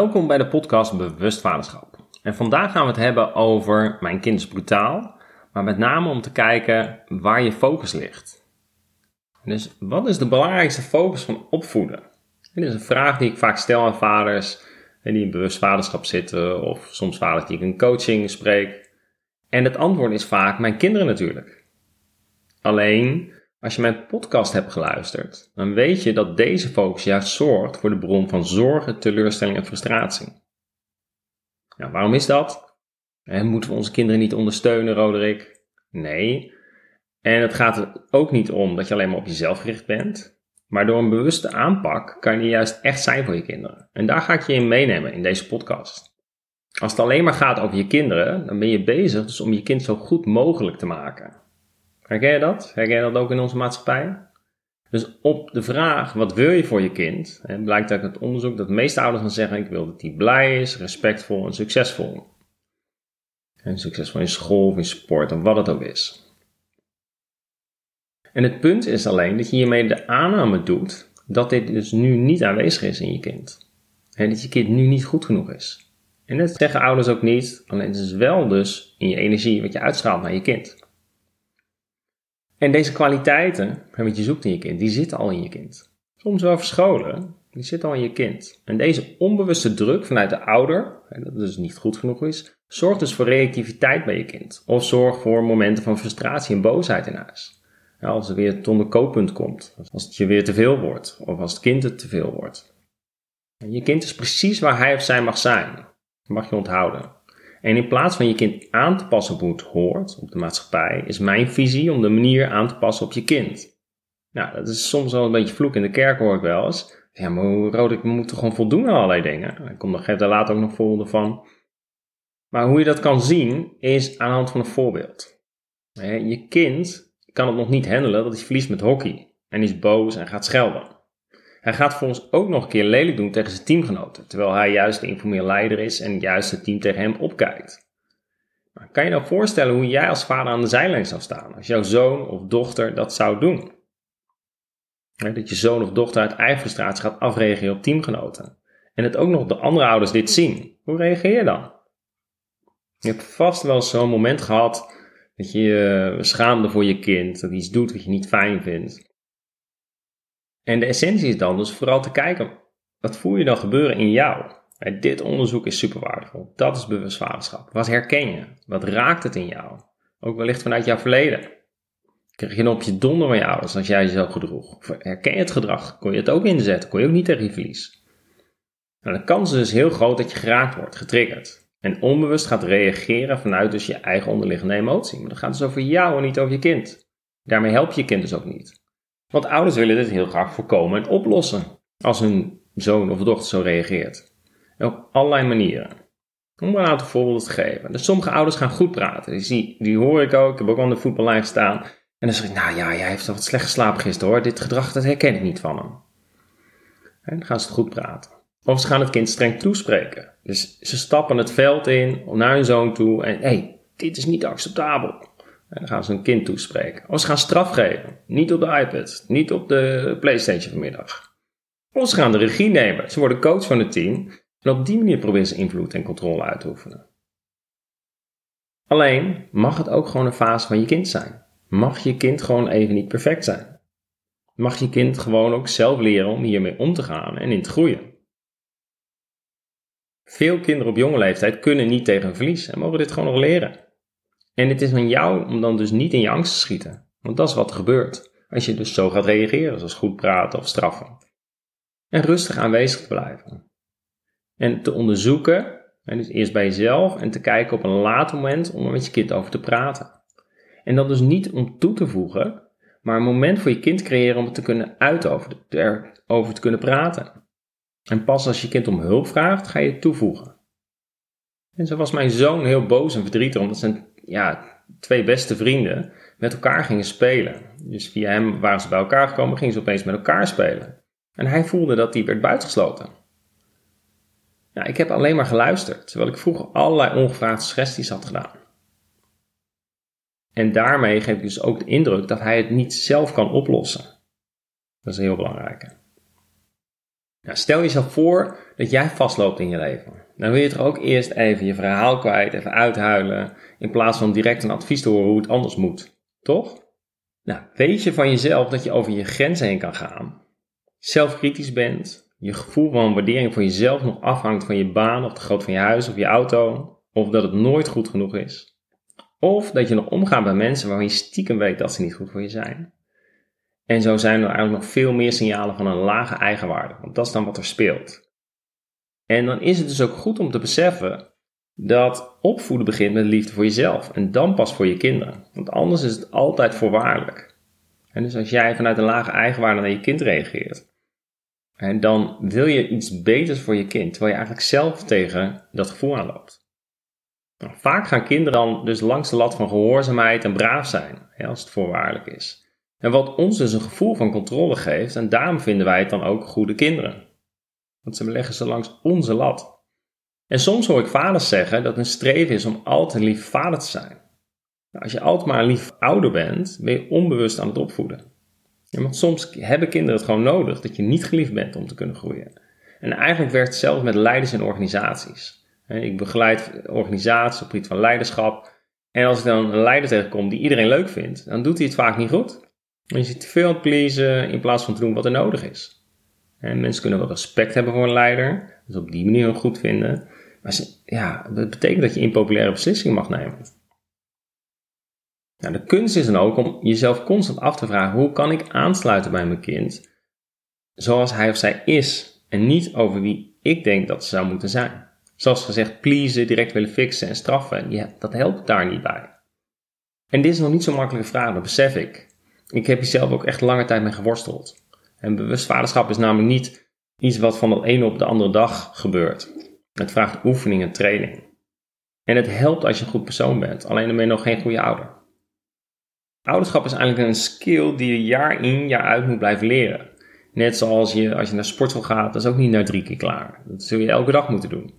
Welkom bij de podcast Bewust Vaderschap. En vandaag gaan we het hebben over Mijn kind is brutaal, maar met name om te kijken waar je focus ligt. Dus wat is de belangrijkste focus van opvoeden? Dit is een vraag die ik vaak stel aan vaders die in bewust vaderschap zitten of soms vaders die ik in coaching spreek. En het antwoord is vaak mijn kinderen natuurlijk. Alleen als je mijn podcast hebt geluisterd, dan weet je dat deze focus juist zorgt voor de bron van zorgen, teleurstelling en frustratie. Nou, waarom is dat? En moeten we onze kinderen niet ondersteunen, Roderick? Nee. En het gaat er ook niet om dat je alleen maar op jezelf gericht bent. Maar door een bewuste aanpak kan je juist echt zijn voor je kinderen. En daar ga ik je in meenemen in deze podcast. Als het alleen maar gaat over je kinderen, dan ben je bezig dus om je kind zo goed mogelijk te maken. Herken je dat? Herken je dat ook in onze maatschappij? Dus op de vraag, wat wil je voor je kind? Blijkt uit het onderzoek dat de meeste ouders gaan zeggen, ik wil dat hij blij is, respectvol en succesvol. En succesvol in school of in sport of wat het ook is. En het punt is alleen dat je hiermee de aanname doet dat dit dus nu niet aanwezig is in je kind. En dat je kind nu niet goed genoeg is. En dat zeggen ouders ook niet, alleen het is wel dus in je energie wat je uitstraalt naar je kind. En deze kwaliteiten, wat je zoekt in je kind, die zitten al in je kind. Soms wel verscholen, die zitten al in je kind. En deze onbewuste druk vanuit de ouder, dat dus niet goed genoeg is, zorgt dus voor reactiviteit bij je kind. Of zorgt voor momenten van frustratie en boosheid in huis. als er weer tot een kooppunt komt, als het je weer te veel wordt, of als het kind het te veel wordt. Je kind is precies waar hij of zij mag zijn. Dat mag je onthouden. En in plaats van je kind aan te passen op hoe het hoort, op de maatschappij, is mijn visie om de manier aan te passen op je kind. Nou, dat is soms wel een beetje vloek in de kerk, hoor ik wel eens. Ja, maar rood ik moet gewoon voldoen aan allerlei dingen. Ik kom daar later ook nog voorbeelden van. Maar hoe je dat kan zien, is aan de hand van een voorbeeld. Je kind kan het nog niet handelen dat hij verliest met hockey. En is boos en gaat schelden. Hij gaat volgens ook nog een keer lelijk doen tegen zijn teamgenoten, terwijl hij juist de informele leider is en juist het team tegen hem opkijkt. Maar kan je nou voorstellen hoe jij als vader aan de zijlijn zou staan als jouw zoon of dochter dat zou doen? Dat je zoon of dochter uit eigen frustratie gaat afreageren op teamgenoten. En dat ook nog de andere ouders dit zien. Hoe reageer je dan? Je hebt vast wel zo'n moment gehad dat je je schaamde voor je kind, dat hij iets doet wat je niet fijn vindt. En de essentie is dan dus vooral te kijken, wat voel je dan gebeuren in jou? dit onderzoek is super waardevol. Dat is bewustvaderschap. Wat herken je? Wat raakt het in jou? Ook wellicht vanuit jouw verleden. Kreeg je een op je donder van je ouders als jij jezelf gedroeg? Of herken je het gedrag? Kon je het ook inzetten? Kon je ook niet tegen je verlies? Nou, de kans is dus heel groot dat je geraakt wordt, getriggerd. En onbewust gaat reageren vanuit dus je eigen onderliggende emotie. Maar dat gaat dus over jou en niet over je kind. Daarmee help je je kind dus ook niet. Want ouders willen dit heel graag voorkomen en oplossen als hun zoon of dochter zo reageert. En op allerlei manieren. Om een aantal voorbeelden te geven. Dus sommige ouders gaan goed praten. Die, die hoor ik ook. Ik heb ook aan de voetballijn gestaan. En dan zeg ik, nou ja, jij heeft al wat slecht geslapen gisteren hoor. Dit gedrag, dat herken ik niet van hem. Dan gaan ze het goed praten. Of ze gaan het kind streng toespreken. Dus ze stappen het veld in naar hun zoon toe. En hé, hey, dit is niet acceptabel. En dan gaan ze een kind toespreken. Of ze gaan straf geven. Niet op de iPad. Niet op de PlayStation vanmiddag. Of ze gaan de regie nemen. Ze worden coach van het team. En op die manier proberen ze invloed en controle uit te oefenen. Alleen mag het ook gewoon een fase van je kind zijn. Mag je kind gewoon even niet perfect zijn. Mag je kind gewoon ook zelf leren om hiermee om te gaan en in te groeien. Veel kinderen op jonge leeftijd kunnen niet tegen een verlies en mogen dit gewoon nog leren. En het is aan jou om dan dus niet in je angst te schieten. Want dat is wat er gebeurt. Als je dus zo gaat reageren, zoals goed praten of straffen. En rustig aanwezig te blijven. En te onderzoeken, en dus eerst bij jezelf, en te kijken op een later moment om er met je kind over te praten. En dat dus niet om toe te voegen, maar een moment voor je kind creëren om het te kunnen uiten, over, erover te kunnen praten. En pas als je kind om hulp vraagt, ga je het toevoegen. En zo was mijn zoon heel boos en verdrietig, omdat zijn ja, twee beste vrienden met elkaar gingen spelen. Dus via hem waren ze bij elkaar gekomen, gingen ze opeens met elkaar spelen. En hij voelde dat hij werd buitengesloten. Ja, ik heb alleen maar geluisterd, terwijl ik vroeger allerlei ongevraagde suggesties had gedaan. En daarmee geef ik dus ook de indruk dat hij het niet zelf kan oplossen. Dat is heel belangrijk. Nou, stel jezelf voor dat jij vastloopt in je leven. Dan wil je toch ook eerst even je verhaal kwijt, even uithuilen, in plaats van direct een advies te horen hoe het anders moet. Toch? Nou, weet je van jezelf dat je over je grenzen heen kan gaan, zelfkritisch bent, je gevoel van waardering voor jezelf nog afhangt van je baan of de grootte van je huis of je auto, of dat het nooit goed genoeg is. Of dat je nog omgaat bij mensen waarvan je stiekem weet dat ze niet goed voor je zijn. En zo zijn er eigenlijk nog veel meer signalen van een lage eigenwaarde, want dat is dan wat er speelt. En dan is het dus ook goed om te beseffen dat opvoeden begint met liefde voor jezelf en dan pas voor je kinderen. Want anders is het altijd voorwaardelijk. En dus als jij vanuit een lage eigenwaarde naar je kind reageert, en dan wil je iets beters voor je kind, terwijl je eigenlijk zelf tegen dat gevoel aanloopt. Nou, vaak gaan kinderen dan dus langs de lat van gehoorzaamheid en braaf zijn, als het voorwaardelijk is. En wat ons dus een gevoel van controle geeft, en daarom vinden wij het dan ook goede kinderen. Want ze leggen ze langs onze lat. En soms hoor ik vaders zeggen dat een streven is om altijd lief vader te zijn. Nou, als je altijd maar lief ouder bent, ben je onbewust aan het opvoeden. Want soms hebben kinderen het gewoon nodig dat je niet geliefd bent om te kunnen groeien. En eigenlijk werkt het zelfs met leiders in organisaties. Ik begeleid organisaties op het gebied van leiderschap. En als ik dan een leider tegenkom die iedereen leuk vindt, dan doet hij het vaak niet goed. Je ziet te veel aan het pleasen in plaats van te doen wat er nodig is. En mensen kunnen wel respect hebben voor een leider, dus op die manier goed vinden. Maar ja, dat betekent dat je impopulaire beslissingen mag nemen. Nou, de kunst is dan ook om jezelf constant af te vragen: hoe kan ik aansluiten bij mijn kind zoals hij of zij is en niet over wie ik denk dat ze zou moeten zijn? Zoals gezegd, pleasen, direct willen fixen en straffen, ja, dat helpt daar niet bij. En dit is nog niet zo'n makkelijke vraag, dat besef ik. Ik heb hier zelf ook echt lange tijd mee geworsteld. En bewust vaderschap is namelijk niet iets wat van de ene op de andere dag gebeurt. Het vraagt oefening en training. En het helpt als je een goed persoon bent, alleen dan ben je nog geen goede ouder. Ouderschap is eigenlijk een skill die je jaar in, jaar uit moet blijven leren. Net zoals je als je naar sportschool gaat, dat is ook niet na drie keer klaar. Dat zul je elke dag moeten doen.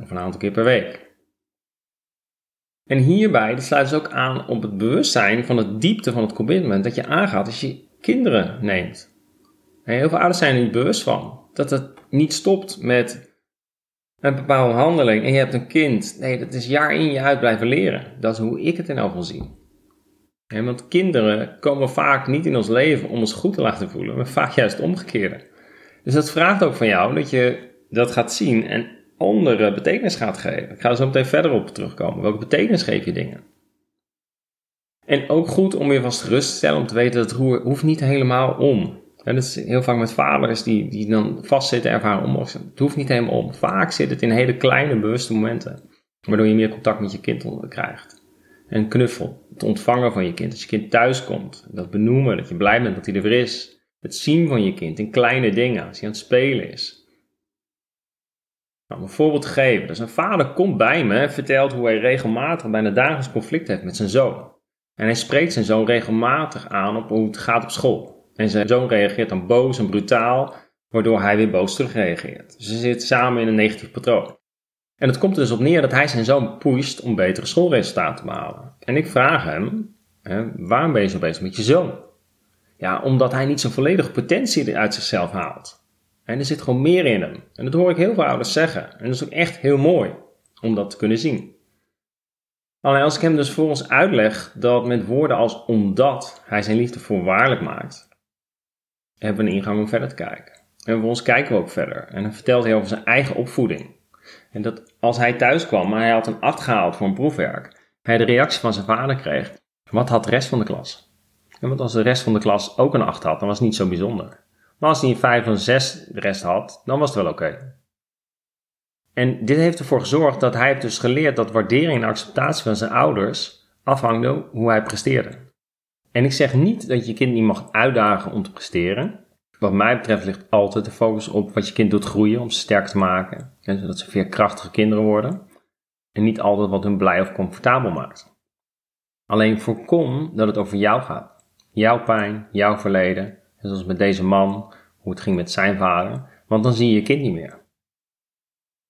Of een aantal keer per week. En hierbij sluit dus ook aan op het bewustzijn van de diepte van het commitment dat je aangaat als je kinderen neemt. Heel veel ouders zijn er niet bewust van. Dat het niet stopt met een bepaalde handeling en je hebt een kind. Nee, dat is jaar in, jaar uit blijven leren. Dat is hoe ik het in elk geval zie. want kinderen komen vaak niet in ons leven om ons goed te laten voelen, maar vaak juist het omgekeerde. Dus dat vraagt ook van jou dat je dat gaat zien en andere betekenis gaat geven. Ik ga zo meteen verder op terugkomen. Welke betekenis geef je dingen? En ook goed om je vast gerust te stellen om te weten dat het roer hoeft niet helemaal om. En dat is heel vaak met vaders die, die dan vastzitten ervaren om. Het hoeft niet helemaal om. Vaak zit het in hele kleine bewuste momenten. Waardoor je meer contact met je kind krijgt. En knuffel. Het ontvangen van je kind. Als je kind thuis komt. Dat benoemen. Dat je blij bent dat hij er weer is. Het zien van je kind in kleine dingen. Als hij aan het spelen is. Nou, om een voorbeeld te geven. Dus een vader komt bij me en vertelt hoe hij regelmatig bijna dagelijks conflict heeft met zijn zoon. En hij spreekt zijn zoon regelmatig aan op hoe het gaat op school. En zijn zoon reageert dan boos en brutaal, waardoor hij weer boos terugreageert. Dus ze zitten samen in een negatief patroon. En het komt er dus op neer dat hij zijn zoon pusht om betere schoolresultaten te behalen. En ik vraag hem, hè, waarom ben je zo bezig met je zoon? Ja, omdat hij niet zijn volledige potentie uit zichzelf haalt. En er zit gewoon meer in hem. En dat hoor ik heel veel ouders zeggen. En dat is ook echt heel mooi om dat te kunnen zien. Alleen als ik hem dus voor ons uitleg dat met woorden als omdat hij zijn liefde voorwaardelijk maakt, hebben we een ingang om verder te kijken. En voor ons kijken we ook verder. En dan vertelt hij over zijn eigen opvoeding. En dat als hij thuis kwam, maar hij had een 8 gehaald voor een proefwerk, hij de reactie van zijn vader kreeg, wat had de rest van de klas? En want als de rest van de klas ook een 8 had, dan was het niet zo bijzonder. Maar als hij een 5 of 6 de rest had, dan was het wel oké. En dit heeft ervoor gezorgd dat hij heeft dus geleerd dat waardering en acceptatie van zijn ouders afhangde hoe hij presteerde. En ik zeg niet dat je kind niet mag uitdagen om te presteren. Wat mij betreft ligt altijd de focus op wat je kind doet groeien om ze sterk te maken. En zodat ze veerkrachtige kinderen worden. En niet altijd wat hun blij of comfortabel maakt. Alleen voorkom dat het over jou gaat. Jouw pijn, jouw verleden zoals met deze man, hoe het ging met zijn vader, want dan zie je je kind niet meer.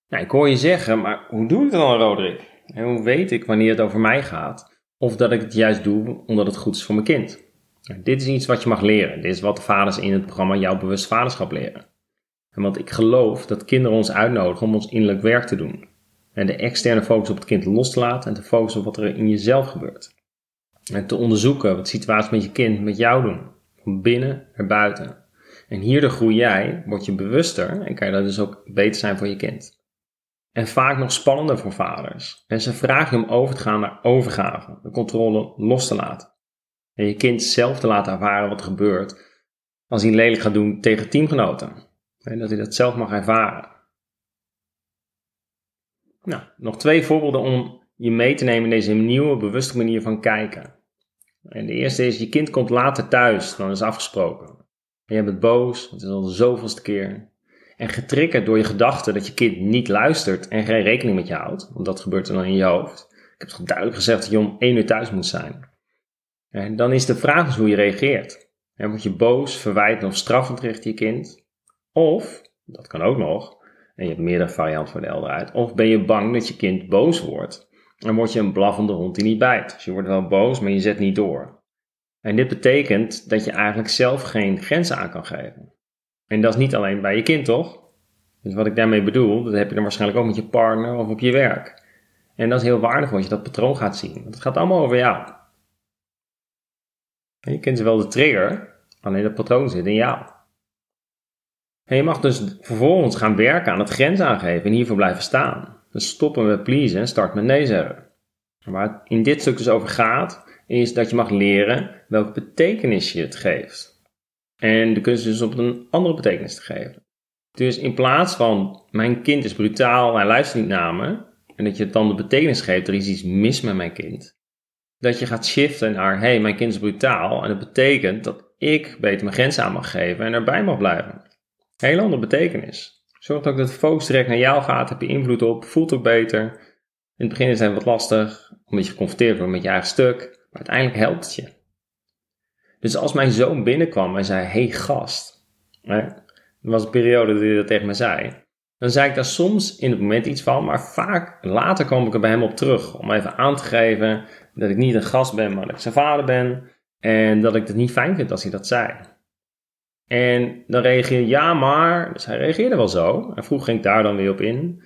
Nou, ik hoor je zeggen, maar hoe doe ik dat dan, Roderick? En hoe weet ik wanneer het over mij gaat? Of dat ik het juist doe omdat het goed is voor mijn kind? Nou, dit is iets wat je mag leren. Dit is wat de vaders in het programma Jouw Bewust Vaderschap leren. Want ik geloof dat kinderen ons uitnodigen om ons innerlijk werk te doen. En de externe focus op het kind los te laten en te focussen op wat er in jezelf gebeurt. En te onderzoeken wat de situatie met je kind met jou doen. Van binnen naar buiten. En hierdoor groei jij, word je bewuster en kan je dat dus ook beter zijn voor je kind. En vaak nog spannender voor vaders. En ze vragen je om over te gaan naar overgave, de controle los te laten. En je kind zelf te laten ervaren wat er gebeurt als hij lelijk gaat doen tegen teamgenoten. En dat hij dat zelf mag ervaren. Nou, nog twee voorbeelden om je mee te nemen in deze nieuwe, bewuste manier van kijken. En de eerste is, je kind komt later thuis dan is afgesproken. En je bent boos, het is al de zoveelste keer. En getriggerd door je gedachte dat je kind niet luistert en geen rekening met je houdt, want dat gebeurt er dan in je hoofd. Ik heb toch duidelijk gezegd dat je om één uur thuis moet zijn. En dan is de vraag dus hoe je reageert. En word je boos, verwijtend of straffend richting je kind? Of, dat kan ook nog, en je hebt meerdere varianten voor de elder uit, of ben je bang dat je kind boos wordt en word je een blaffende hond die niet bijt. Dus je wordt wel boos, maar je zet niet door. En dit betekent dat je eigenlijk zelf geen grenzen aan kan geven. En dat is niet alleen bij je kind, toch? Dus wat ik daarmee bedoel, dat heb je dan waarschijnlijk ook met je partner of op je werk. En dat is heel waardevol als je dat patroon gaat zien. Want het gaat allemaal over jou. Je is wel de trigger, alleen dat patroon zit in jou. En je mag dus vervolgens gaan werken aan het grens aangeven en hiervoor blijven staan. Dus stoppen met pleasen en start met nee zeggen. Waar het in dit stuk dus over gaat, is dat je mag leren welke betekenis je het geeft. En de kunst dus op een andere betekenis te geven. Dus in plaats van mijn kind is brutaal, hij luistert niet naar me, en dat je dan de betekenis geeft, er is iets mis met mijn kind. Dat je gaat shiften naar, hey, mijn kind is brutaal, en dat betekent dat ik beter mijn grenzen aan mag geven en erbij mag blijven. Heel andere betekenis. Zorg ook dat de focus direct naar jou gaat, heb je invloed op, voelt ook beter. In het begin is het wat lastig, omdat je geconfronteerd wordt met je eigen stuk, maar uiteindelijk helpt het je. Dus als mijn zoon binnenkwam en zei, hey gast, er was een periode dat hij dat tegen me zei, dan zei ik daar soms in het moment iets van, maar vaak later kwam ik er bij hem op terug, om even aan te geven dat ik niet een gast ben, maar dat ik zijn vader ben, en dat ik het niet fijn vind als hij dat zei. En dan reageer ja, maar. Dus hij reageerde wel zo. En vroeg ging ik daar dan weer op in.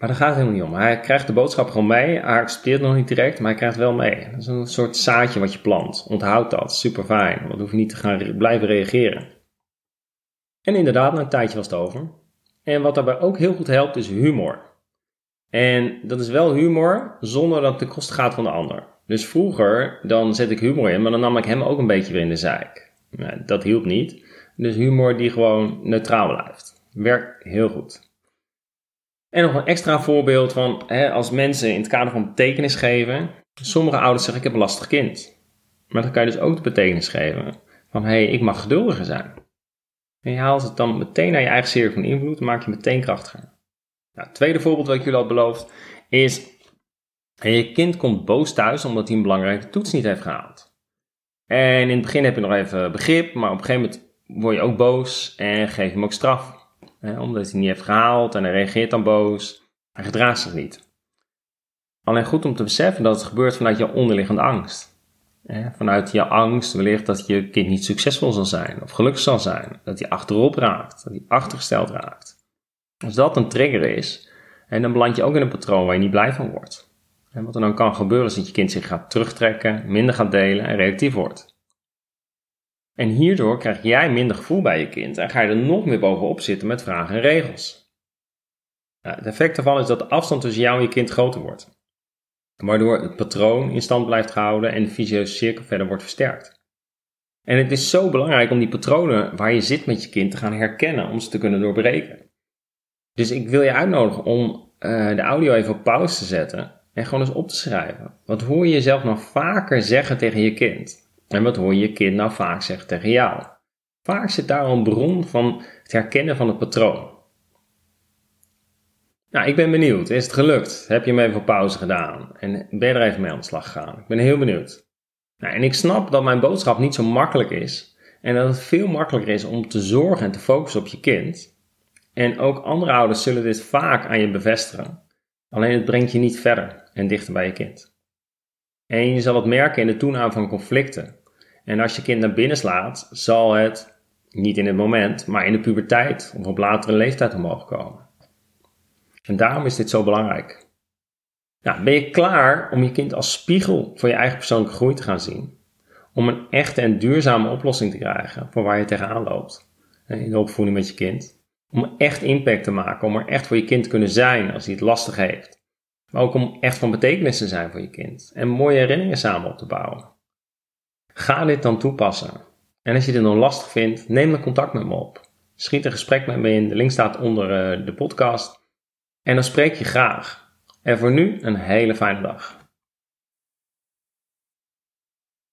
Maar daar gaat het helemaal niet om. Hij krijgt de boodschap gewoon mee. Hij accepteert nog niet direct, maar hij krijgt wel mee. Dat is een soort zaadje wat je plant. Onthoud dat. Super fijn. Want hoef je niet te gaan blijven reageren. En inderdaad, na een tijdje was het over. En wat daarbij ook heel goed helpt, is humor. En dat is wel humor zonder dat het de kosten gaat van de ander. Dus vroeger, dan zet ik humor in, maar dan nam ik hem ook een beetje weer in de zaak. Nou, dat hielp niet. Dus humor die gewoon neutraal blijft. Werkt heel goed. En nog een extra voorbeeld van hè, als mensen in het kader van betekenis geven. Sommige ouders zeggen ik heb een lastig kind. Maar dan kan je dus ook de betekenis geven van hé, hey, ik mag geduldiger zijn. En je haalt het dan meteen naar je eigen serie van invloed en maak je meteen krachtiger. Nou, het tweede voorbeeld wat ik jullie al beloofd is je kind komt boos thuis omdat hij een belangrijke toets niet heeft gehaald. En in het begin heb je nog even begrip, maar op een gegeven moment word je ook boos en geef je hem ook straf. Omdat hij niet heeft gehaald en hij reageert dan boos. Hij gedraagt zich niet. Alleen goed om te beseffen dat het gebeurt vanuit jouw onderliggende angst. Hè, vanuit je angst wellicht dat je kind niet succesvol zal zijn of gelukkig zal zijn. Dat hij achterop raakt, dat hij achtergesteld raakt. Als dat een trigger is, dan beland je ook in een patroon waar je niet blij van wordt. En wat er dan kan gebeuren is dat je kind zich gaat terugtrekken, minder gaat delen en reactief wordt. En hierdoor krijg jij minder gevoel bij je kind en ga je er nog meer bovenop zitten met vragen en regels. Nou, het effect daarvan is dat de afstand tussen jou en je kind groter wordt. Waardoor het patroon in stand blijft gehouden en de vicieuze cirkel verder wordt versterkt. En het is zo belangrijk om die patronen waar je zit met je kind te gaan herkennen om ze te kunnen doorbreken. Dus ik wil je uitnodigen om uh, de audio even op pauze te zetten en gewoon eens op te schrijven. Wat hoor je jezelf nou vaker zeggen tegen je kind? En wat hoor je kind nou vaak zeggen tegen jou? Vaak zit daar een bron van het herkennen van het patroon. Nou, ik ben benieuwd. Is het gelukt? Heb je hem even op pauze gedaan? En ben je er even mee aan de slag gegaan? Ik ben heel benieuwd. Nou, en ik snap dat mijn boodschap niet zo makkelijk is. En dat het veel makkelijker is om te zorgen en te focussen op je kind. En ook andere ouders zullen dit vaak aan je bevestigen. Alleen het brengt je niet verder en dichter bij je kind. En je zal het merken in de toename van conflicten. En als je kind naar binnen slaat, zal het Niet in het moment, maar in de puberteit of op latere leeftijd omhoog komen. En daarom is dit zo belangrijk. Nou, ben je klaar om je kind als spiegel voor je eigen persoonlijke groei te gaan zien? Om een echte en duurzame oplossing te krijgen voor waar je tegenaan loopt in de opvoeding met je kind. Om echt impact te maken, om er echt voor je kind te kunnen zijn als hij het lastig heeft. Maar ook om echt van betekenis te zijn voor je kind en mooie herinneringen samen op te bouwen. Ga dit dan toepassen. En als je dit nog lastig vindt, neem dan contact met me op. Schiet een gesprek met me in, de link staat onder eh, de podcast. En dan spreek je graag. En voor nu een hele fijne dag.